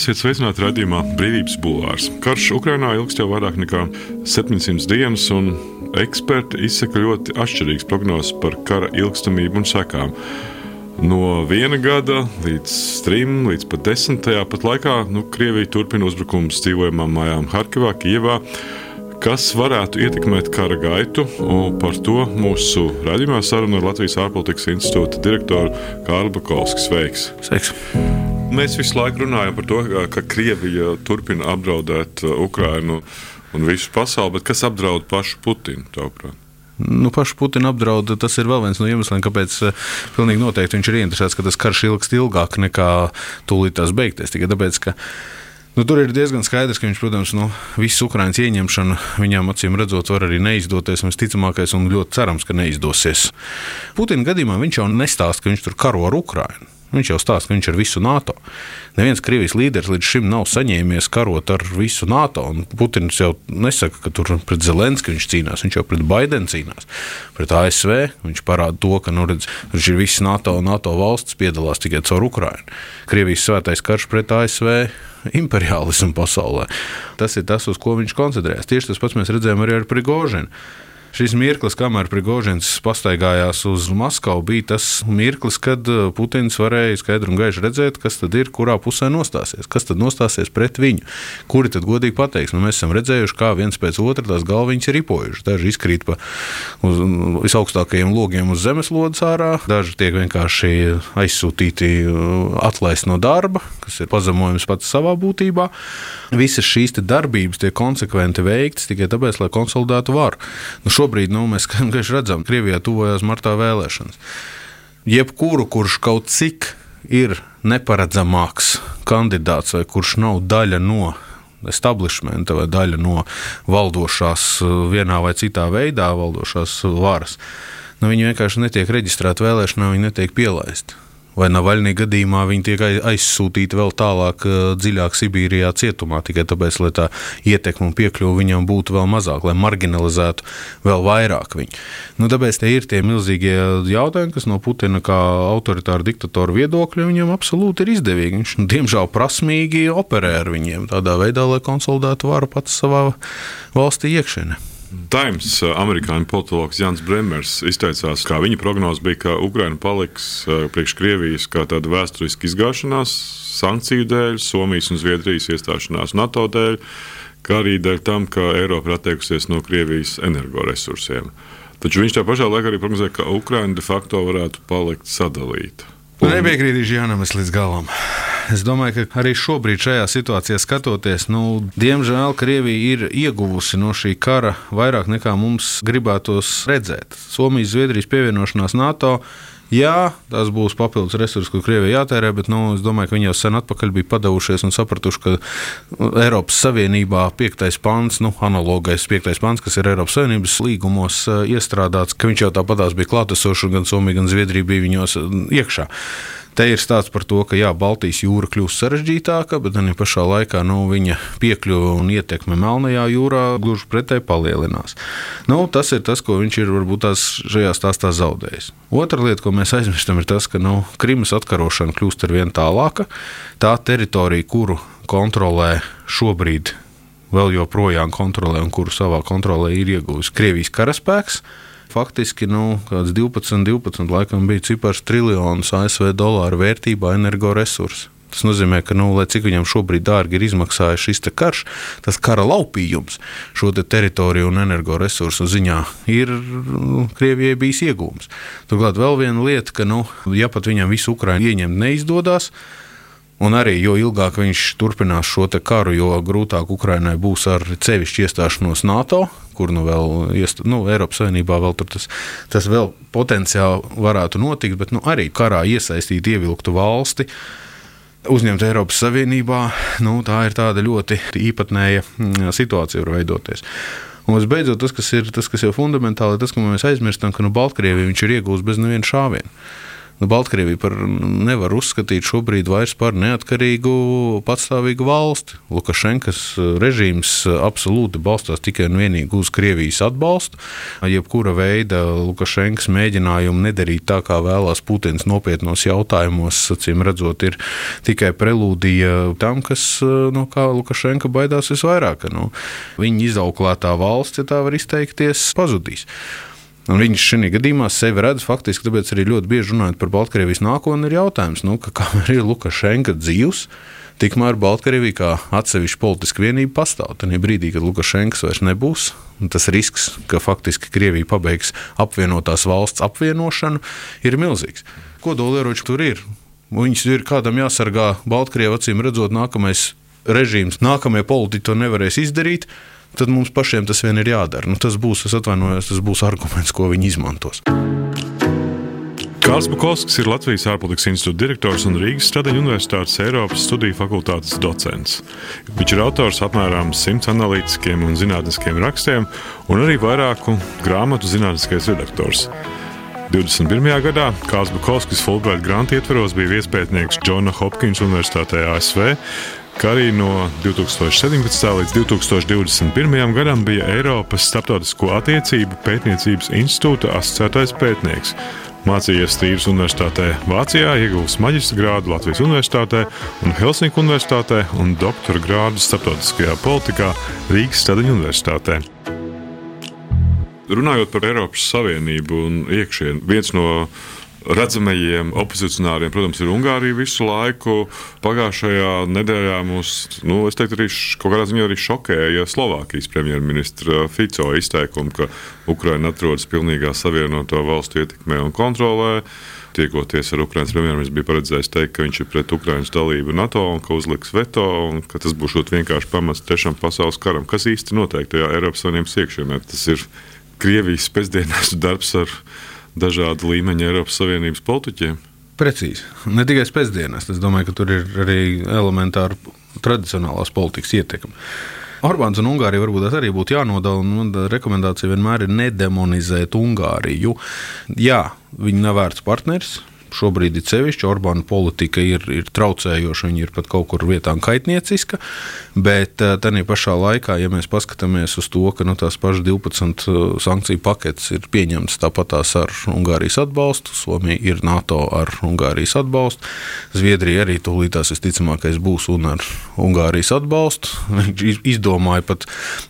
esiet sveicināti raidījumā Brīvības bulvārs. Karš Ukrainā ilgst jau vairāk nekā 700 dienas, un eksperti izsaka ļoti atšķirīgas prognozes par kara ilgstamību un sekām. No viena gada līdz trim, līdz pat desmitajā pat laikā nu, Krievija turpina uzbrukumus dzīvojamām mājām Harkivā, Kijevā. Kas varētu ietekmēt kara gaitu? Par to mūsu raidījumā saruna ar Latvijas ārpolitikas institūta direktoru Kārlu Bakovskis. Sveiks! Sveiks. Mēs visu laiku runājam par to, ka Krievija turpina apdraudēt uh, Ukrainu un visu pasauli, bet kas apdraud pašu Putinu? Tavuprāt? Nu, pašu Putinu apdraud, tas ir vēl viens no iemesliem, kāpēc uh, pilnīgi noteikti viņš ir interesēts, ka tas karš ilgst ilgāk nekā tūlīt tās beigties. Tikai tāpēc, ka Nu, tur ir diezgan skaidrs, ka viņš, protams, nu, visu Ukraiņas ieņemšanu viņam acīm redzot, var arī neizdoties. Visticamākais un ļoti cerams, ka neizdosies. Putina gadījumā viņš jau nestāsta, ka viņš tur karo ar Ukraiņu. Viņš jau stāsta, ka viņš ir visu NATO. Neviens Krievijas līderis līdz šim nav saņēmies karot ar visu NATO. Putins jau nesaka, ka tur pret Zelenski viņš cīnās. Viņš jau pret Baidenu cīnās. Pret ASV viņš parāda to, ka nu, redz, viņš ir visas NATO un NATO valsts piedalās tikai caur Ukrajinu. Krievijas svētais karš pret ASV imperiālismu pasaulē. Tas ir tas, uz ko viņš koncentrējas. Tieši tas pats mēs redzējām arī ar Prigožinu. Šis mirklis, kamēr Prigožins pastaigājās uz Maskavu, bija tas mirklis, kad uh, Putins varēja skaidri un gaiši redzēt, kas tad ir, kurā pusē nostāsies, kas tad nostāsies pret viņu. Kuri tad godīgi pateiks, nu, mēs esam redzējuši, kā viens pēc otra tās galviņas ir ripojušas. Daži izkrīt pa uz visaugstākajiem logiem uz zemeslodes ārā, daži tiek vienkārši aizsūtīti, uh, atlaist no darba, kas ir pazemojums pats savā būtībā. Visas šīs darbības tiek konsekventi veiktas tikai tāpēc, lai konsolidētu varu. Nu, šobrīd nu, mēs redzam, ka Krievijā tuvojas martā vēlēšanas. Jebkuru, kurš kaut cik ir neparedzamāks kandidāts vai kurš nav daļa no establishmenta vai daļa no valdošās vienā vai citā veidā valdošās varas, nu, viņi vienkārši netiek reģistrēti vēlēšanā, viņi netiek pielaisti vai Navaļnī gadījumā viņi tiek aizsūtīti vēl tālāk, eh, dziļāk Sibīrijā cietumā, tikai tāpēc, lai tā ietekme un piekļuve viņam būtu vēl mazāk, lai marginalizētu vēl vairāk viņu. Nu, tāpēc te ir tie milzīgie jautājumi, kas no Putina kā autoritāra diktatora viedokļa viņam absolūti ir izdevīgi. Viņš, nu, diemžēl, prasmīgi operē ar viņiem tādā veidā, lai konsolidētu varu pats savā valstī iekšienē. Times uh, amerikāņu politologs Jans Bremers izteicās, ka viņa prognoze bija, ka Ukraina paliks uh, priekš Krievijas kā tāda vēsturiska izgāšanās sankciju dēļ, Somijas un Zviedrijas iestāšanās NATO dēļ, kā arī dēļ tam, ka Eiropa ir atteikusies no Krievijas energoresursiem. Taču viņš tā pašā laikā arī prognozēja, ka Ukraina de facto varētu palikt sadalīta. Un... Nepiekrītīšu Jānam līdz galam. Es domāju, ka arī šobrīd šajā situācijā skatoties, nu, diemžēl Krievija ir ieguvusi no šī kara vairāk nekā mums gribētos redzēt. Somijas, Zviedrijas pievienošanās NATO. Jā, tas būs papildus resursi, ko Krievija jātērē, bet nu, es domāju, ka viņi jau sen atpakaļ bija padavušies un sapratuši, ka Eiropas Savienībā piektais pants, nu, analogais piektais pants, kas ir Eiropas Savienības līgumos eh, iestrādāts, ka viņš jau tāpatās bija klātesošs, gan Somija, gan Zviedrija bija viņos eh, iekšā. Te ir stāsts par to, ka jā, Baltijas jūra kļūst sarežģītāka, bet arī pašā laikā nu, viņa piekļuve un ietekme Melnajā jūrā gluži pretēji palielinās. Nu, tas ir tas, ko viņš ir varbūt tās šajā stāstā zaudējis. Otra lieta, ko mēs aizmirstam, ir tas, ka nu, Krimas atkarošana kļūst ar vien tālāka. Tā teritorija, kuru kontrolē šobrīd vēl joprojām kontrolē un kuru savā kontrolē ir ieguvis Krievijas karaspēks faktiski nu, 12, 12 laikam bija cipars triljonus ASV dolāru vērtībā energoresursu. Tas nozīmē, ka, nu, lai cik viņam šobrīd dārgi ir izmaksājis šis karš, tas kara laupījums šo te teritoriju un energoresursu ziņā ir nu, Krievijai bijis iegūms. Turklāt vēl viena lieta, ka, nu, ja pat viņam visu Ukraiņu ieņemt neizdodas, Un arī jo ilgāk viņš turpinās šo karu, jo grūtāk Ukrainai būs ar sevišķu iestāšanos NATO, kur nu vēl iest, nu, Eiropas Savienībā vēl tas, tas vēl potenciāli varētu notikt, bet nu, arī karā iesaistīt ievilktu valsti. Uzņemt Eiropas Savienībā, nu, tā ir tāda ļoti īpatnēja mm, situācija, var veidoties. Un visbeidzot, tas, kas ir tas, kas jau fundamentāli, tas, ko mēs aizmirstam, ka nu, Baltkrievija ir iegūsta bez neviena šāviena. Nu, Baltkrieviju par nevar uzskatīt šobrīd vairs par neatkarīgu, patstāvīgu valsti. Lukašenkas režīms absolūti balstās tikai un vienīgi uz Krievijas atbalstu. Jebkura veida Lukašenkas mēģinājumu nedarīt tā, kā vēlās Putins nopietnos jautājumos, acīm redzot, ir tikai prelūdija tam, kas no kā Lukašenka baidās visvairāk. Nu, viņa izauklētā valsts, ja tā var izteikties, pazudīs. Un viņš šajā gadījumā sevi redz faktiski, tāpēc arī ļoti bieži runājot par Baltkrievijas nākotni, ir jautājums, nu, ka kamēr ir Lukašenka dzīvs, tikmēr Baltkrievija kā atsevišķa politiska vienība pastāv. Tad brīdī, kad Lukašenks vairs nebūs, tas risks, ka faktiski Krievija pabeigs apvienotās valsts apvienošanu, ir milzīgs. Kodolieroči tur ir. Viņus ir kādam jāsargā Baltkrievija, acīm redzot, nākamais režīms, nākamie politiķi to nevarēs izdarīt tad mums pašiem tas vien ir jādara. Nu, tas būs, es atvainojos, tas būs arguments, ko viņi izmantos. Kārs Bukovskis ir Latvijas ārpolitikas institūta direktors un Rīgas Stradiņa Universitātes Eiropas studiju fakultātes docents. Viņš ir autors apmēram simts analītiskiem un zinātniskiem rakstiem, un arī vairāku grāmatu zinātniskais redaktors. 21. gadā Kārs Bukovskis Fulbright grāmatu ietveros bija viespētnieks Džona Hopkins Universitātē ASV, kā arī no 2017. līdz 2021. gadam bija Eiropas Startautisko attiecību pētniecības institūta asociētais pētnieks. Mācījies Strīvas Universitātē Vācijā, ieguvis maģistra grādu Latvijas Universitātē un Helsinku Universitātē un doktora grādu starptautiskajā politikā Rīgas Stadiņa Universitātē. Runājot par Eiropas Savienību un iekšienu, viens no redzamajiem opozicionāriem, protams, ir Ungārija visu laiku. Pagājušajā nedēļā mūs, nu, es teiktu, arī kaut kādā ziņā arī šokēja Slovākijas premjerministra Fico izteikumu, ka Ukraina atrodas pilnīgā savienoto valstu ietekmē un kontrolē. Tiekoties ar Ukraiņas premjerministru, bija paredzējis teikt, ka viņš ir pret Ukraiņas dalību NATO un ka uzliks veto, un ka tas būs vienkārši pamats trešam pasaules karam. Kas īsti notiek tajā Eiropas Savienības iekšienē? Tas ir Krievijas pēcdienas darbs ar dažādu līmeņu Eiropas Savienības politiķiem? Precīzi. Ne tikai pēcdienās. Es domāju, ka tur ir arī elementāra tradicionālās politikas ietekme. Orbāns un Ungārija varbūt arī būtu jānodala. Mana rekomendācija vienmēr ir nedemonizēt Ungāriju. Jā, viņi nav vērts partneris, šobrīd ir sevišķi. Orbāna politika ir, ir traucējoša, viņa ir pat kaut kur vietām kaitnieciska. Bet eh, tādā pašā laikā, ja mēs paskatāmies uz to, ka nu, tās pašas 12 eh, sankciju paketes ir pieņemtas tāpatās ar Ungārijas atbalstu, Somija ir NATO ar Ungārijas atbalstu, Zviedrija arī tūlītās visticamākais būs un ar Ungārijas atbalstu. Viņš izdomāja pat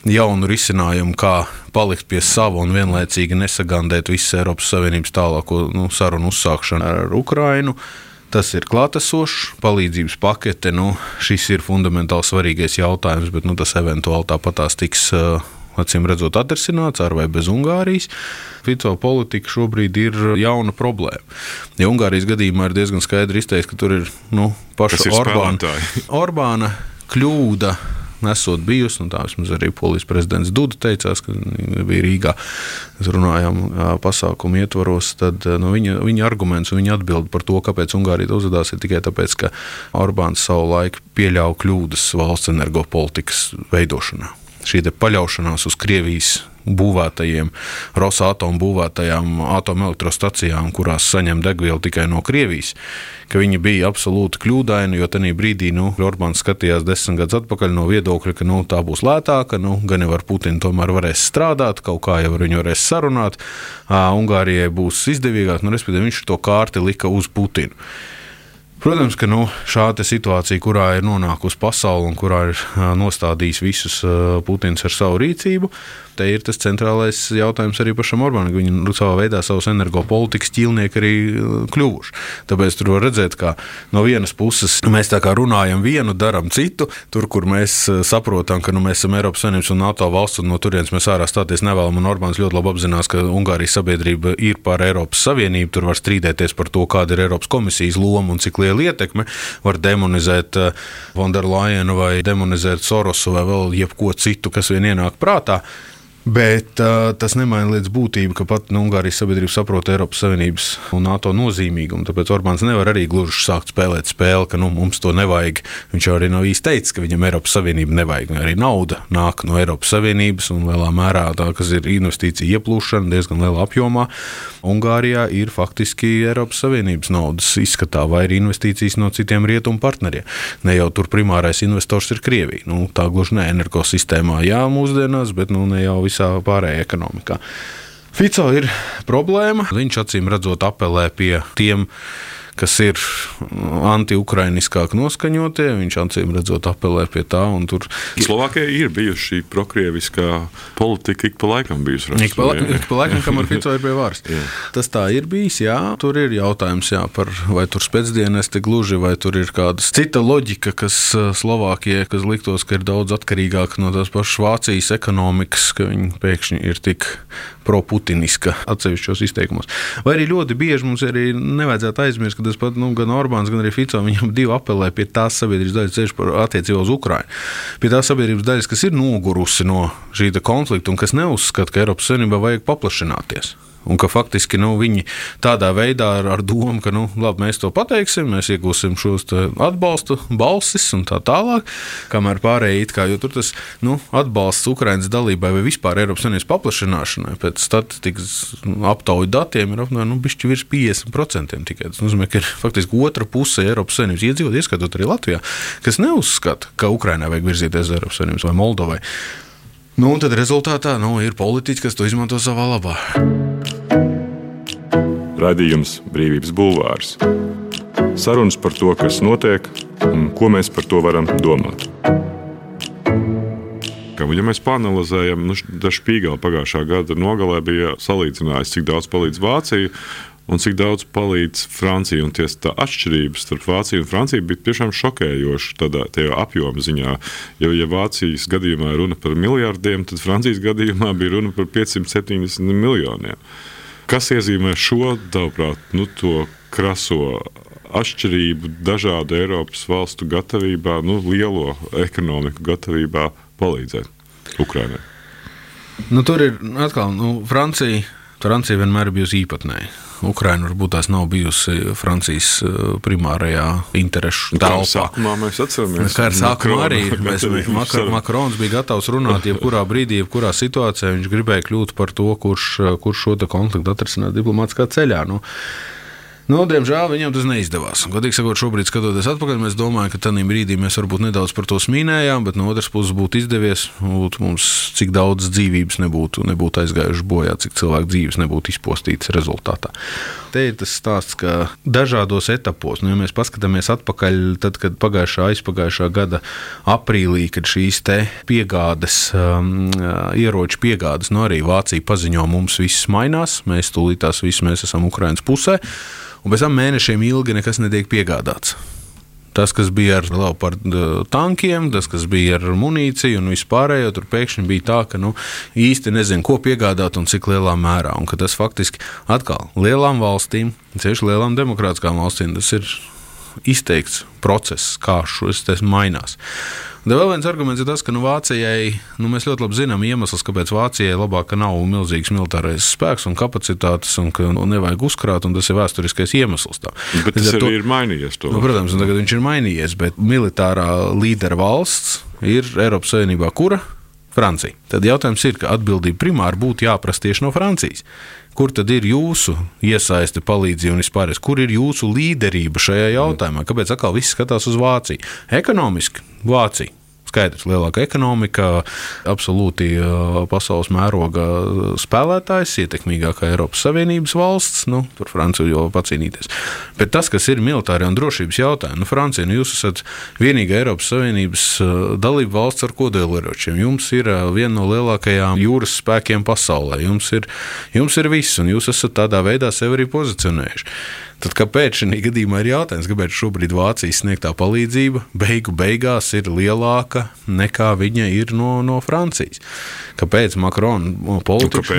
jaunu risinājumu, kā palikt pie sava un vienlaicīgi nesagandēt visas Eiropas Savienības tālāko nu, sarunu uzsākšanu ar Ukrainu. Tas ir klātesošs, palīdzības pakete. Nu, šis ir fundamentāli svarīgais jautājums, bet nu, tas eventuāli tāpatās tiks. Uh, acīm redzot, atrisināts ar vai bez Ungārijas. Fico politika šobrīd ir jauna problēma. Ja Ungārijas gadījumā ir diezgan skaidri izteikts, ka tur ir nu, paša Orbāna, Orbāna kļūda nesot bijusi. Tā vismaz arī polijas prezidents Duda teicās, ka bija Rīgā. Mēs runājām pasākumu ietvaros. Tad nu, viņa, viņa arguments un viņa atbild par to, kāpēc Ungārija uzvedās, ir tikai tāpēc, ka Orbāns savu laiku pieļāva kļūdas valsts energopolitikas veidošanā. Šī paļaušanās uz Krievijas būvētajiem, Rosatomu būvētajām atomelektrostacijām, kurās saņem degvielu tikai no Krievijas, ka viņi bija absolūti kļūdaini, jo tajā brīdī nu, Orbāns skatījās desmit gadus atpakaļ no viedokļa, ka nu, tā būs lētāka, nu, gan jau ar Putinu tomēr varēs strādāt, kaut kā jau ar viņu varēs sarunāt, Ungārijai būs izdevīgāk, nu, respektīvi viņš to kārti lika uz Putinu. Protams, ka nu, šāda situācija, kurā ir nonākusi pasaule un kurā ir nostādījis visus Putins ar savu rīcību, te ir tas centrālais jautājums arī pašam Orbānam. Viņi nu, savā veidā savus energopolitikas ķīlnieki arī kļuvuši. Tāpēc tur var redzēt, ka no vienas puses mēs tā kā runājam vienu, darām citu, tur, kur mēs saprotam, ka nu, mēs esam Eiropas Savienības un NATO valsts, un no turienes mēs ārā stāties nevēlam. Orbāns ļoti labi apzinās, ka Ungārijas sabiedrība ir par Eiropas Savienību. Tur var strīdēties par to, kāda ir Eiropas komisijas loma un cik liela liela ietekme. Var demonizēt eh, vai demonizēt Sorosu vai vēl jebko citu, kas vien ienāk prātā. Bet uh, tas nemaina lietas būtību, ka pat nu, Ungārijas sabiedrība saprot Eiropas Savienības un NATO nozīmīgumu. Tāpēc Orbāns nevar arī gluži sākt spēlēt spēli, ka nu, mums to nevajag. Viņš jau arī nav īsti teicis, ka viņam Eiropas Savienība nevajag. Arī nauda nāk no Eiropas Savienības un lielā mērā tā, kas ir investīcija ieplūšana diezgan lielā apjomā. Ungārijā ir faktiski Eiropas Savienības naudas izskatā vai ir investīcijas no citiem rietumu partneriem. Ne jau tur primārais investors ir Krievija. Nu, tā gluži ne energosistēmā, jā, mūsdienās, bet nu, ne jau visā pārējā ekonomikā. Fico ir problēma. Viņš acīm redzot apelē pie tiem kas ir anti-ukrainiskāk noskaņotie. Viņš acīm redzot apelē pie tā. Tur... Slovākijā ir bijusi šī prokrieviskā politika, ik pa laikam bijusi. Ik pa, ik pa laikam, kamēr Fico ir pie varas. Tas tā ir bijis, jā. Tur ir jautājums, jā, par vai tur spēcdienesti gluži, vai tur ir kāda cita loģika, kas uh, Slovākijai, kas liktos, ka ir daudz atkarīgāka no tās pašas Vācijas ekonomikas, ka viņi pēkšņi ir tik pro-putiniska atsevišķos izteikumos. Vai arī ļoti bieži mums arī nevajadzētu aizmirst, ka tas pat nu, gan Orbāns, gan arī Fico viņam divi apelē pie tās sabiedrības daļas, ceļš par attiecībā uz Ukrajinu. Pie tās sabiedrības daļas, kas ir nogurusi no šī konflikta un kas neuzskata, ka Eiropas Savienībā vajag paplašināties. Un ka faktiski nu, viņi tādā veidā ar, ar domu, ka nu, labi, mēs to pateiksim, mēs iegūsim šos atbalstu balsis un tā tālāk. Kamēr pārējie it kā jau tur tas nu, atbalsts Ukraiņas dalībai vai vispār Eiropas Savienības paplašināšanai pēc statistikas aptauju datiem ir apmēram nu, virs 50% tikai. Tas nozīmē, ka ir faktiski otra puse Eiropas Savienības iedzīvotāji, ieskaitot arī Latvijā, kas neuzskata, ka Ukraiņai vajag virzīties Eiropas Savienības vai Moldovai. Nu, un tad rezultātā nu, ir politiķi, kas to izmanto savā labā. Radījums Brīvības Bulvārs. Sarunas par to, kas notiek un ko mēs par to varam domāt. Ja mēs panelizējam, nu, Špīgala pagājušā gada nogalē bija salīdzinājis, cik daudz palīdz Vācija un cik daudz palīdz Francija. Un tieši tā atšķirība starp Vāciju un Franciju bija tiešām šokējoša tādā apjoma ziņā. Jo, ja Vācijas gadījumā runa par miljardiem, tad Francijas gadījumā bija runa par 570 miljoniem. Kas iezīmē šo, tavuprāt, nu, to kraso atšķirību dažādu Eiropas valstu gatavībā, nu, lielo ekonomiku gatavībā palīdzēt Ukraiņai? Nu, tur ir atkal nu, Francija. Francija vienmēr bijusi īpatnēja. Ukraina varbūt tās nav bijusi Francijas eh, primārajā interešu telpā. Sākumā mēs atceramies, ka ar sākumu arī mēs, Makar, Makrons bija gatavs runāt jebkurā brīdī, jebkurā situācijā. Viņš gribēja kļūt par to, kurš, kurš šo konfliktu atrisināt diplomātiskā ceļā. Nu, Nu, diemžēl viņam tas neizdevās. Godīgi sakot, šobrīd, skatoties atpakaļ, mēs domājam, ka tajā brīdī mēs varbūt nedaudz par to smīnējām, bet no otras puses būtu izdevies, būtu mums cik daudz dzīvības nebūtu, nebūtu aizgājušas bojā, cik cilvēku dzīves nebūtu izpostītas rezultātā. Te ir tas stāsts, ka dažādos etapos, nu, ja mēs paskatāmies atpakaļ, tad, kad pagājušā, aizpagājušā gada aprīlī, kad šīs piegādes, um, ieroču piegādes, nu arī Vācija paziņo, mums viss mainās, mēs tūlīt tās viss mēs esam Ukraiņas pusē un pēc tam mēnešiem ilgi nekas netiek piegādāts. Tas, kas bija ar, lau, par tankiem, tas, kas bija ar munīciju un vispārējo, tur pēkšņi bija tā, ka nu, īsti nezinu, ko piegādāt un cik lielā mērā. Un tas faktiski atkal lielām valstīm, tieši lielām demokrātiskām valstīm, tas ir izteikts process, kā šis mainās. Un vēl viens arguments ir tas, ka nu, Vācijai, nu, mēs ļoti labi zinām iemesls, kāpēc Vācijai labāk nav milzīgs militārais spēks un kapacitātes, un ka nu, nevajag uzkrāt, un tas ir vēsturiskais iemesls. Tā. Bet tas to, ir mainījies. To. Nu, protams, tagad viņš ir mainījies, bet militārā līdera valsts ir Eiropas Savienībā kura? Francija. Tad jautājums ir, ka atbildība primāri būtu jāprasa tieši no Francijas. Kur tad ir jūsu iesaiste, palīdzība un vispār? Kur ir jūsu līderība šajā jautājumā? Kāpēc atkal viss skatās uz Vāciju? Ekonomiski Vācija Skaidrs, lielāka ekonomika, absolūti pasaules mēroga spēlētājs, ietekmīgākā Eiropas Savienības valsts, nu, tur Francija jau pacīnīties. Bet tas, kas ir militāri un drošības jautājumi, nu, Francija, nu, jūs esat vienīgā Eiropas Savienības dalība valsts ar kodolieročiem. Jums ir viena no lielākajām jūras spēkiem pasaulē. Jums ir, jums ir viss, un jūs esat tādā veidā sevi arī pozicionējuši. Tad kāpēc šī gadījumā ir jautājums, kāpēc šobrīd Vācijas sniegtā palīdzība beigu beigās ir lielāka nekā viņa ir no, no Francijas? Kāpēc Makrona politika?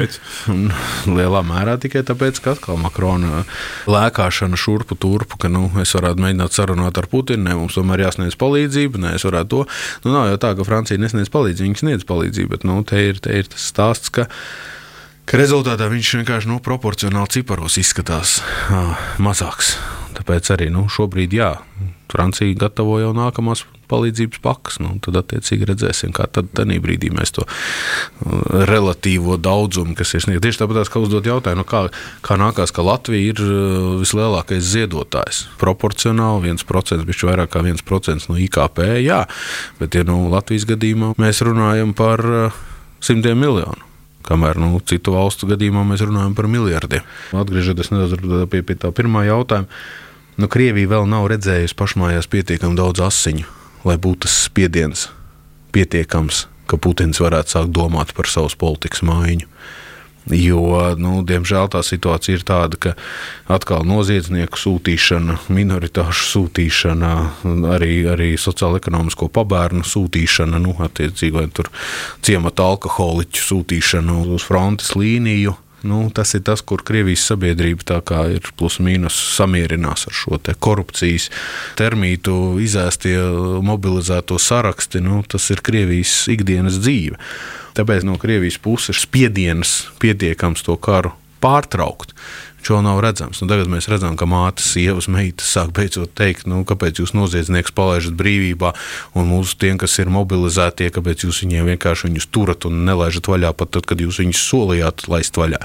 Nu, lielā mērā tikai tāpēc, ka atkal Makrona lēkāšana šurpu turpu, ka nu, es varētu mēģināt sarunāt ar Putinu, ne, mums tomēr jāsniedz palīdzība, ne, es varētu to. Nu, nav jau tā, ka Francija nesniedz palīdzību, viņi sniedz palīdzību, bet nu, te, ir, te ir tas stāsts, ka ka rezultātā viņš vienkārši nu, proporcionāli ciparos izskatās uh, mazāks. Tāpēc arī nu, šobrīd, jā, Francija gatavo jau nākamās palīdzības pakas. Nu, tad, attiecīgi, redzēsim, kā tad brīdī mēs to relatīvo daudzumu, kas ir sniegts. Tieši tāpat, kā uzdot jautājumu, nu, kā, kā nākās, ka Latvija ir vislielākais ziedotājs. Proporcionāli 1%, bet vairāk kā 1% no IKP, jā, bet ja, nu, Latvijas gadījumā mēs runājam par simtiem miljonu. Kamēr nu, citu valstu gadījumā mēs runājam par miljardiem. Atgriežoties nedaudz pie, pie tā pirmā jautājuma, nu, Krievija vēl nav redzējusi pašmājās pietiekami daudz asiņu, lai būtu tas spiediens pietiekams, ka Putins varētu sākt domāt par savas politikas mājiņu. Jo, nu, diemžēl tā situācija ir tāda, ka atkal noziedznieku sūtīšana, minoritāšu sūtīšana, arī, arī sociālo-ekonomisko pabērnu sūtīšana, nu, attiecīgi, vai tur ciemata alkoholiķu sūtīšana uz frontes līniju. Nu, tas ir tas, kur Krievijas sabiedrība ir plus-mínus samierinās ar šo korupcijas termītu, izēstie mobilizēto saraksti. Nu, tas ir Krievijas ikdienas dzīve. Tāpēc no Krievijas puses ir spiediens pietiekams to karu pārtraukt. Šo nav redzams. Nu, tagad mēs redzam, ka mātes, sievas, meitas sāk beidzot teikt, nu, kāpēc jūs noziedznieks palaižat brīvībā, un mūsu tiem, kas ir mobilizētie, kāpēc jūs viņiem vienkārši viņus turat un nelaižat vaļā pat tad, kad jūs viņus solījāt laist vaļā.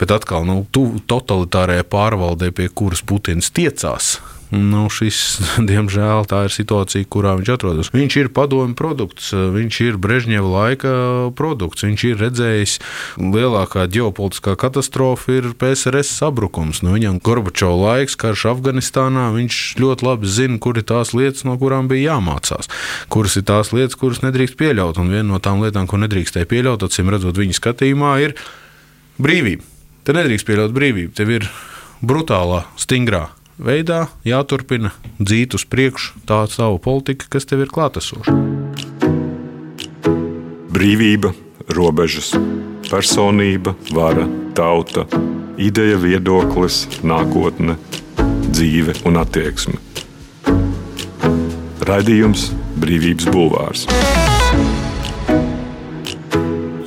Bet atkal, nu, tu totalitārajai pārvaldē, pie kuras Putins tiecās, Nu, šis, diemžēl, tā ir situācija, kurā viņš atrodas. Viņš ir padomju produkts, viņš ir Brežņeva laika produkts. Viņš ir redzējis, lielākā ģeopolitiskā katastrofa ir PSRS sabrukums. Nu, viņam Gorbačovs laiks, karš Afganistānā, viņš ļoti labi zina, kur ir tās lietas, no kurām bija jāmācās. Kuras ir tās lietas, kuras nedrīkst pieļaut. Un viena no tām lietām, ko nedrīkstēja pieļaut, acīm redzot, viņa skatījumā, ir brīvība. Te nedrīkst pieļaut brīvību. Tev ir brutālā, stingrā veidā jāturpina dzīt uz priekšu tā savu politiku, kas tev ir klātesoša. Brīvība, robežas, personība, vara, tauta, ideja, viedoklis, nākotne, dzīve un attieksme. Raidījums Brīvības Bulvārs.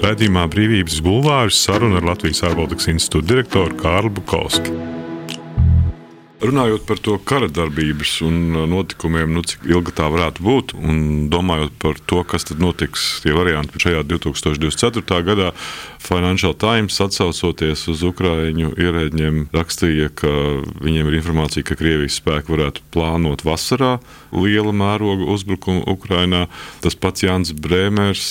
Radījumā Brīvības Bulvārs saruna ar Latvijas ārpolitikas institūta direktoru Kārlu Bukovski. Runājot par to kara darbības un uh, notikumiem, nu, cik ilga tā varētu būt, un domājot par to, kas tad notiks, tie varianti šajā 2024. gadā, Financial Times atsaucoties uz Ukrāņu ierēģiem, rakstīja, ka viņiem ir informācija, ka Krievijas spēki varētu plānot vasarā liela mēroga uzbrukumu Ukrajinā. Tas pats Jans Brēmers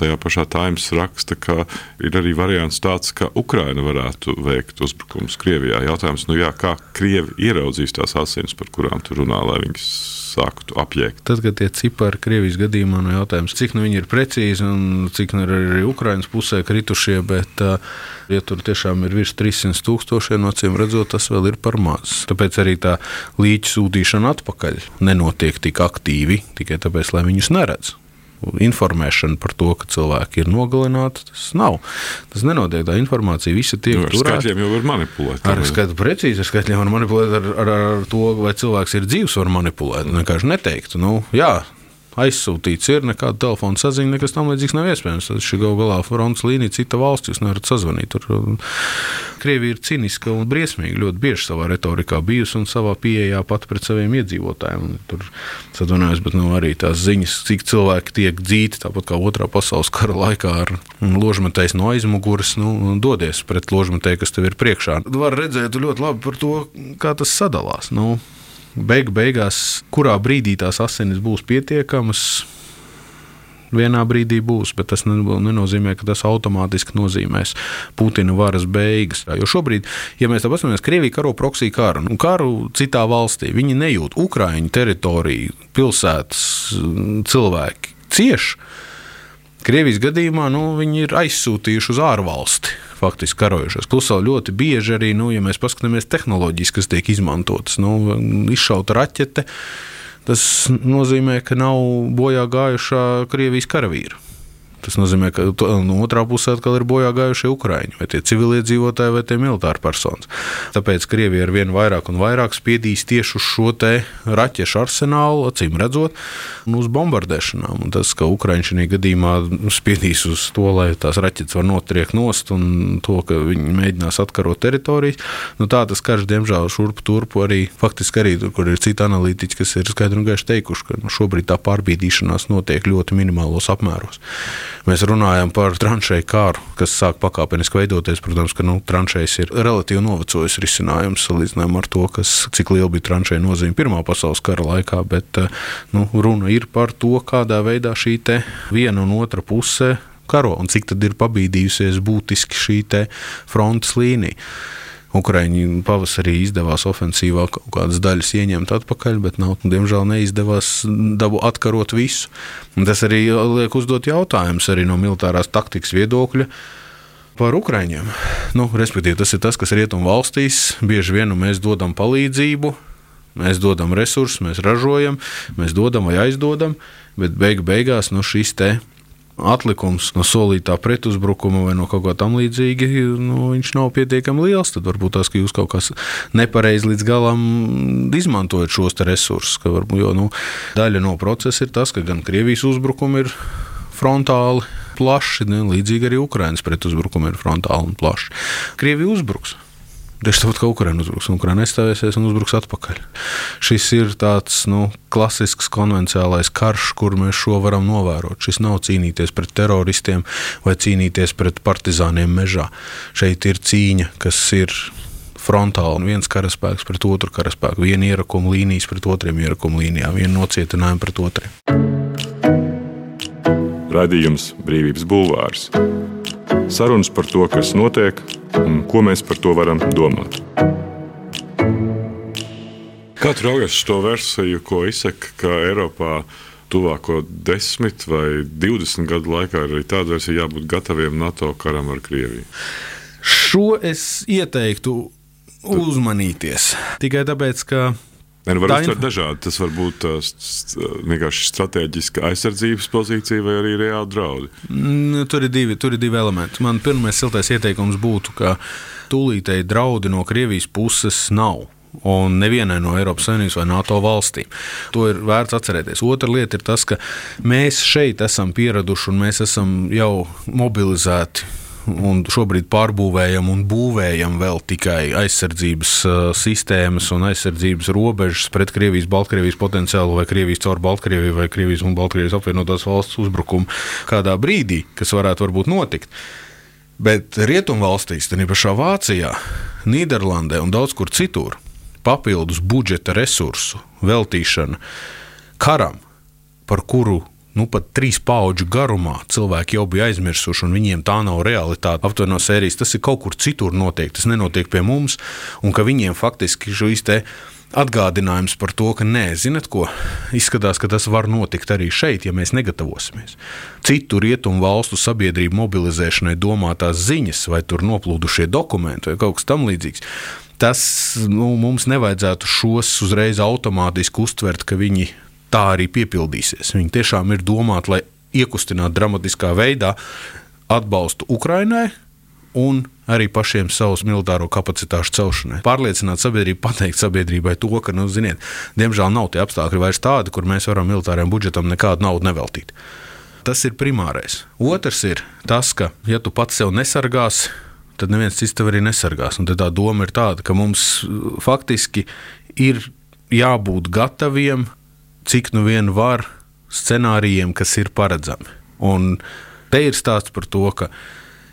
tajā pašā Times raksta, ka ir arī variants tāds, ka Ukraina varētu veikt uzbrukumus Krievijā. Jautājums, nu jā, kā Krievi ieraudzīs tās asins, par kurām tu runā, lai viņas sāktu apjēgt. Tad, kad tie cipari Krievijas gadījumā, no jautājums, cik nu viņi ir precīzi un cik nu ir arī Ukraiņas pusē kritušie, bet, ja tur tiešām ir virs 300 tūkstošiem, cim redzot, tas vēl ir par maz. Tāpēc arī tā līķa sūtīšana atpakaļ nenotiek tik aktīvi, tikai tāpēc, lai viņus neredz informēšana par to, ka cilvēki ir nogalināti. Tas nav. Tas nenotiek. Tā informācija visa tiek nu, turēta. Ar skaitļiem jau var manipulēt. Ar skaitļiem precīzi ar skaitļiem var manipulēt. Ar, ar, ar to, vai cilvēks ir dzīves, var manipulēt. Vienkārši neteikt. Nu, jā, aizsūtīts ir, nekāda telefona saziņa, nekas tam līdzīgs nav iespējams. Tas ir gal galā fronts līnija, cita valsts, jūs nevarat sazvanīt. Tur um, Krievija ir ciniska un briesmīga, ļoti bieži savā retorikā bijusi un savā pieejā pat pret saviem iedzīvotājiem. Tur sadunājas, bet nu, arī tās ziņas, cik cilvēki tiek dzīti, tāpat kā otrā pasaules kara laikā ar ložmetējs no aizmugures, nu, dodies pret ložmetēju, kas tev ir priekšā. Var redzēt ļoti labi par to, kā tas sadalās. Nu, beigu beigās, kurā brīdī tās asinis būs pietiekamas. Vienā brīdī būs, bet tas nenozīmē, ka tas automātiski nozīmēs Putina varas beigas. Jo šobrīd, ja mēs tā paskatāmies, Krievija karo proksiju karu, nu, karu citā valstī, viņi nejūt Ukraiņu teritoriju, pilsētas cilvēki cieši. Krievijas gadījumā nu, viņi ir aizsūtījuši uz ārvalsti faktiski karojušās. Plus vēl ļoti bieži arī, nu, ja mēs paskatāmies tehnoloģijas, kas tiek izmantotas, nu, izšauta raķete, tas nozīmē, ka nav bojā gājušā Krievijas karavīra. Tas nozīmē, ka no otrā pusē atkal ir bojā gājušie ukrāņi, vai tie civiliedzīvotāji, vai tie militāri personas. Tāpēc Krievija ar vien vairāk un vairāk spiedīs tieši uz šo raķešu arsenālu, acīm redzot, un uz bombardēšanām. Un tas, ka Ukrāņi šajā gadījumā spiedīs uz to, lai tās raķetes var notriekt nost un to, ka viņi mēģinās atkarot teritorijas, nu tā tas karš, diemžēl, šurp turpu arī faktiski arī, kur ir citi analītiķi, kas ir skaidri un gaiši teikuši, ka nu, šobrīd tā pārbīdīšanās notiek ļoti minimālos apmēros. Mēs runājam par tranšēju kāru, kas sāk pakāpeniski veidoties. Protams, ka nu, tranšējas ir relatīvi novecojis risinājums salīdzinājumā ar to, kas, cik liela bija tranšēja nozīme Pirmā pasaules kara laikā. Bet eh, nu, runa ir par to, kādā veidā šī viena un otra puse karo un cik tad ir pabīdījusies būtiski šī frontes līnija. Ukraiņi pavasarī izdevās ofensīvā kaut kādas daļas ieņemt atpakaļ, bet nav, diemžēl neizdevās dabu atkarot visu. Un tas arī liek uzdot jautājumus no militārās taktikas viedokļa. Par Ukrāņiem. Nu, respektīvi, tas ir tas, kas rietumu valstīs bieži vien nu, mēs dodam palīdzību, mēs dodam resursus, mēs ražojam, mēs dodam vai aizdodam, bet beigu beigās nu, šis te atlikums no solītā pretuzbrukuma vai no kaut kā tamlīdzīga, nu, viņš nav pietiekami liels. Tad varbūt tas, ka jūs kaut kas nepareizi līdz galam izmantojat šos resursus. Varbūt, jo nu, daļa no procesa ir tas, ka gan Krievijas uzbrukumi ir frontāli plaši, ne, līdzīgi arī Ukraiņas pretuzbrukumi ir frontāli un plaši. Krievija uzbruks. Tieši tāpat kā Ukraiņa uzbruks, un Ukraiņa aizstāvēsies un uzbruks atpakaļ. Šis ir tāds nu, klasisks konvencionālais karš, kur mēs šo varam novērot. Šis nav cīnīties pret teroristiem vai cīnīties pret partizāniem mežā. Šeit ir cīņa, kas ir frontāli un viens karaspēks pret otru karaspēku, viena ierakuma līnijas pret otriem ierakuma līnijām, viena nocietinājuma pret otriem. Radījums Brīvības Bulvārs. Sarunas par to, kas notiek un ko mēs par to varam domāt. Kā tu raugies uz to versiju, ko izsaka, ka Eiropā tuvāko 10 vai 20 gadu laikā ir arī tāda versija, jābūt gataviem NATO karam ar Krieviju? Šo es ieteiktu uzmanīties. Tikai tāpēc, ka Ne, var uztvert dažādi. Tas var būt vienkārši strateģiska aizsardzības pozīcija vai arī reāli draudi. Tur ir divi, tur ir divi elementi. Man pirmais siltais ieteikums būtu, ka tūlītēji draudi no Krievijas puses nav un nevienai no Eiropas Savienības vai NATO valstīm. To ir vērts atcerēties. Otra lieta ir tas, ka mēs šeit esam pieraduši un mēs esam jau mobilizēti un šobrīd pārbūvējam un būvējam vēl tikai aizsardzības uh, sistēmas un aizsardzības robežas pret Krievijas, Baltkrievijas potenciālu vai Krievijas caur Baltkrieviju vai Krievijas un Baltkrievijas apvienotās valsts uzbrukumu kādā brīdī, kas varētu varbūt notikt. Bet rietumvalstīs, tā pašā Vācijā, Nīderlandē un daudz kur citur, papildus budžeta resursu veltīšana karam, par kuru nu, pat trīs paudžu garumā cilvēki jau bija aizmirsuši, un viņiem tā nav realitāte. Aptuveni no sērijas tas ir kaut kur citur notiek, tas nenotiek pie mums, un ka viņiem faktiski šīs. Atgādinājums par to, ka nē, zinot, ko izskatās, ka tas var notikt arī šeit, ja mēs negatavosimies. Citu rietumu valstu sabiedrību mobilizēšanai domātās ziņas, vai tur noplūdušie dokumenti, vai kaut kas tamlīdzīgs. Tas nu, mums nevajadzētu šos uzreiz automātiski uztvert, ka viņi tā arī piepildīsies. Viņi tiešām ir domāti, lai iekustinātu dramatiskā veidā atbalstu Ukrainai un arī pašiem savus militāro kapacitāšu celšanai. Pārliecināt sabiedrību, pateikt sabiedrībai to, ka, nu, ziniet, diemžēl nav tie apstākļi vairs tādi, kur mēs varam militāriem budžetam nekādu naudu neveltīt. Tas ir primārais. Otrs ir tas, ka, ja tu pats sev nesargās, tad neviens cits tev arī nesargās. Un tā doma ir tāda, ka mums faktiski ir jābūt gataviem cik nu vien var scenārijiem, kas ir paredzami. Un te ir stāsts par to, ka,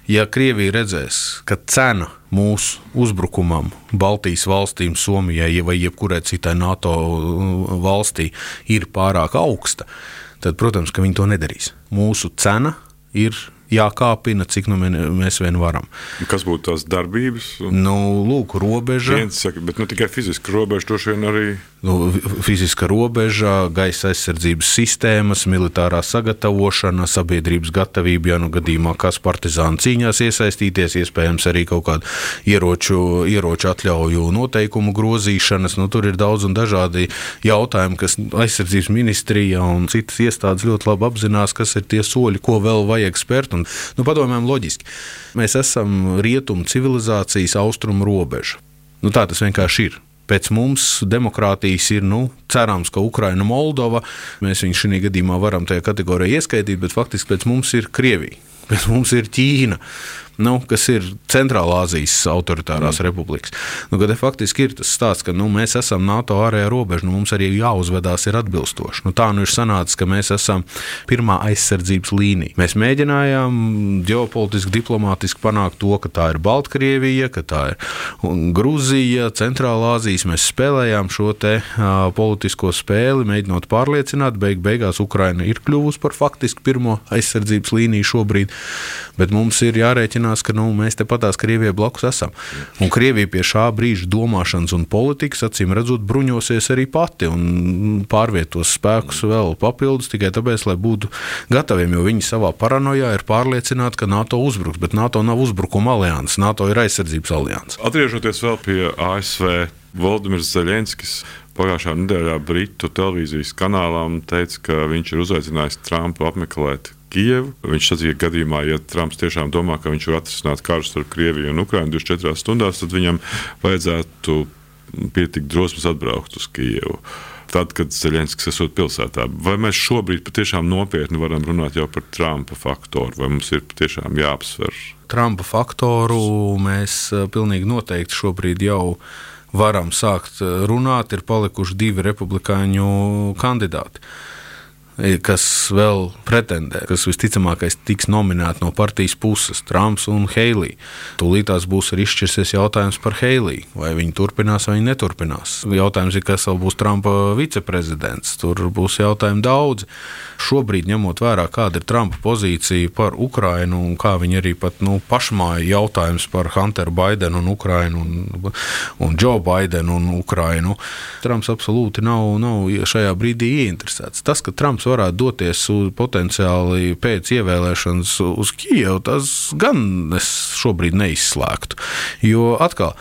ja Krievija redzēs, ka cena mūsu uzbrukumam Baltijas valstīm, Somijai vai jebkurai citai NATO valstī ir pārāk augsta, tad, protams, viņi to nedarīs. Mūsu cena ir jākāpina, cik nu mēs vien varam. Kas būtu tās darbības? Nu, lūk, robeža. Viens saka, bet nu, tikai fiziski robeža, droši vien arī nu, fiziska robeža, gaisa aizsardzības sistēmas, militārā sagatavošana, sabiedrības gatavība, ja nu gadījumā kas partizānu cīņās iesaistīties, iespējams arī kaut kādu ieroču, ieroču atļauju noteikumu grozīšanas. Nu, tur ir daudz un dažādi jautājumi, kas aizsardzības ministrija un citas iestādes ļoti labi apzinās, kas ir tie soļi, ko vēl vajag spērt. Un, nu, padomājam, loģiski. Mēs esam rietumu civilizācijas austrumu robeža. Nu, tā tas vienkārši ir. Pēc mums demokrātijas ir, nu, cerams, ka Ukraina, Moldova, mēs viņus šajā gadījumā varam tajā kategorijā ieskaitīt, bet faktiski pēc mums ir Krievija, pēc mums ir Ķīna nu, kas ir Centrālā Azijas autoritārās mm. republikas. Nu, kad faktiski ir tas stāsts, ka nu, mēs esam NATO ārējā robeža, nu, mums arī jāuzvedās ir atbilstoši. Nu, tā nu ir sanācis, ka mēs esam pirmā aizsardzības līnija. Mēs mēģinājām ģeopolitiski, diplomātiski panākt to, ka tā ir Baltkrievija, ka tā ir Grūzija, Centrālā Azijas. Mēs spēlējām šo te, uh, politisko spēli, mēģinot pārliecināt, beig beigās Ukraina ir kļuvusi par faktiski pirmo aizsardzības līniju šobrīd, bet mums ir jārēķinās apzinās, ka nu, mēs tepatās Krievijai blakus esam. Un Krievija pie šā brīža domāšanas un politikas, acīm redzot, bruņosies arī pati un pārvietos spēkus vēl papildus tikai tāpēc, lai būtu gataviem, jo viņi savā paranojā ir pārliecināti, ka NATO uzbruks, bet NATO nav uzbrukuma alianses, NATO ir aizsardzības alianses. Atgriežoties vēl pie ASV, Valdemirs Zelenskis pagājušā nedēļā Britu televīzijas kanālām teica, ka viņš ir uzaicinājis Trumpu apmeklēt Kijevu. Viņš sacīja, ka gadījumā, ja Trumps tiešām domā, ka viņš var atrisināt karu starp Krieviju un Ukrainu 24 stundās, tad viņam vajadzētu pietikt drosmes atbraukt uz Kijevu. Tad, kad Zelenskis esot pilsētā, vai mēs šobrīd patiešām nopietni varam runāt par Trumpa faktoru, vai mums ir patiešām jāapsver? Trumpa faktoru mēs eh, pilnīgi noteikti šobrīd jau varam sākt eh, runāt. Ir palikuši divi republikāņu kandidāti kas vēl pretendē, kas visticamākais tiks nominēti no partijas puses - Trumps un Heilija. Tūlīt tās būs arī izšķirsies jautājums par Heiliju. Vai viņi turpinās vai neturpinās. Jautājums ir, kas vēl būs Trumpa viceprezidents. Tur būs jautājumi daudz. Šobrīd, ņemot vērā, kāda ir Trumpa pozīcija par Ukrajinu un kā viņi arī pat nu, pašmāja jautājums par Hunteru Baidenu un Ukrajinu un, un Joe Baidenu un Ukrajinu, Trumps absolūti nav, nav šajā brīdī ieinteresēts. Tas, ka Trumps varētu doties uz, potenciāli pēc ievēlēšanas uz Kijevu, tas gan es šobrīd neizslēgtu. Jo atkal.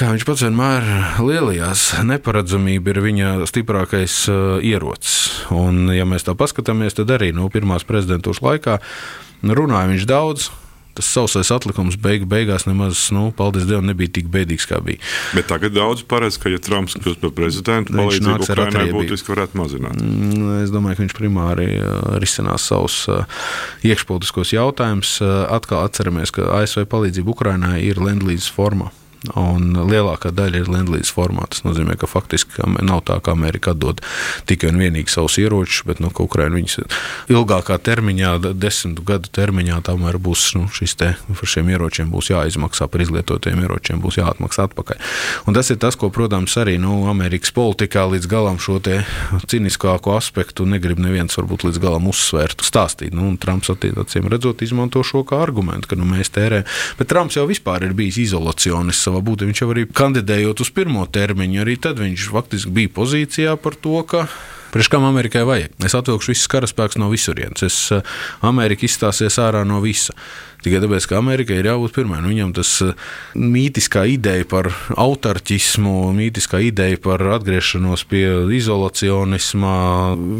Kā viņš pats vienmēr lielajās, neparedzamība ir viņa stiprākais uh, ierocis. Un, ja mēs tā paskatāmies, tad arī no pirmās prezidentūras laikā runāja viņš daudz, tas sausais atlikums beig, beigās nemaz, nu, paldies Dievam, nebija tik bēdīgs, kā bija. Bet tagad daudz paredz, ka, ja Trumps kļūs par prezidentu, palīdzību Ukrainai būtiski varētu mazināt. Mm, es domāju, ka viņš primāri uh, risinās savus uh, iekšpolitiskos jautājumus. Uh, atkal atceramies, ka ASV palīdzība Ukrainai ir lendlīzes formā. Un lielākā daļa ir Latvijas formā. Tas nozīmē, ka faktiski nav tā, ka Amerika atdod tikai un vienīgi savus ieročus, bet nu, Ukraiņa viņus ilgākā termiņā, desmit gadu termiņā, tomēr būs nu, šis te par šiem ieročiem būs jāizmaksā, par izlietotiem ieročiem būs jāatmaksā atpakaļ. Un tas ir tas, ko, protams, arī nu, Amerikas politikā līdz galam šo ciniskāko aspektu negrib neviens varbūt līdz galam uzsvērt, stāstīt. Nu, Trumps attiecīgi redzot, izmanto šo kā argumentu, ka nu, mēs tērējam. Bet Trumps jau vispār ir bijis izolacionists savā būtībā. Viņš jau arī kandidējot uz pirmo termiņu, arī tad viņš faktiski bija pozīcijā par to, ka Priekš kam Amerikai vajag? Es atvilkšu visus karaspēkus no visurienes. Es, eh, Amerika izstāsies ārā no visa. Tikai tāpēc, ka Amerikai ir jābūt pirmai. Nu, viņam tas eh, mītiskā ideja par autarķismu, mītiskā ideja par atgriešanos pie izolacionisma,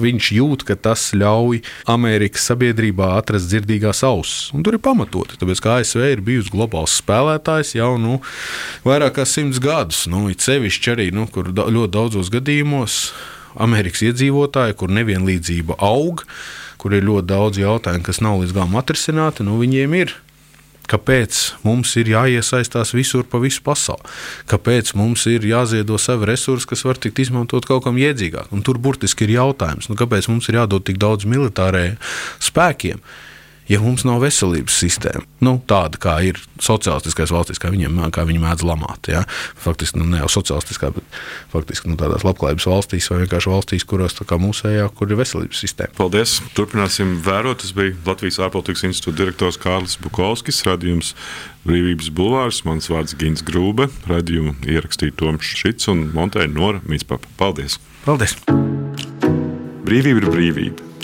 viņš jūt, ka tas ļauj Amerikas sabiedrībā atrast dzirdīgās ausis. Un tur ir pamatoti, tāpēc ka ASV ir bijusi globāls spēlētājs jau nu, vairāk kā simts gadus. Nu, it sevišķi arī, nu, kur ļoti daudzos gadījumos Amerikas iedzīvotāji, kur nevienlīdzība aug, kur ir ļoti daudz jautājumu, kas nav līdz galam atrisināti, nu viņiem ir. Kāpēc mums ir jāiesaistās visur pa visu pasauli? Kāpēc mums ir jāziedo savi resursi, kas var tikt izmantot kaut kam iedzīgāk? Un tur burtiski ir jautājums, nu, kāpēc mums ir jādod tik daudz militārajiem spēkiem? Ja mums nav veselības sistēma, nu, tāda kā ir sociālistiskais valstīs, kā, viņiem, kā viņi mēdz lamāt. Ja? Faktiski nu, ne jau sociālistiskā, bet faktiski nu, tādās labklājības valstīs vai vienkārši valstīs, kurās kā mūsējā, kur ir veselības sistēma. Paldies! Turpināsim vērot. Tas bija Latvijas ārpolitikas institūta direktors Kārlis Bukovskis, radījums Brīvības bulvārs. Mans vārds Gins Grūbe, radījumu ierakstīja Toms Šits un montēja Nora Mitspapa. Paldies! Paldies! Brīvība ir brīvība,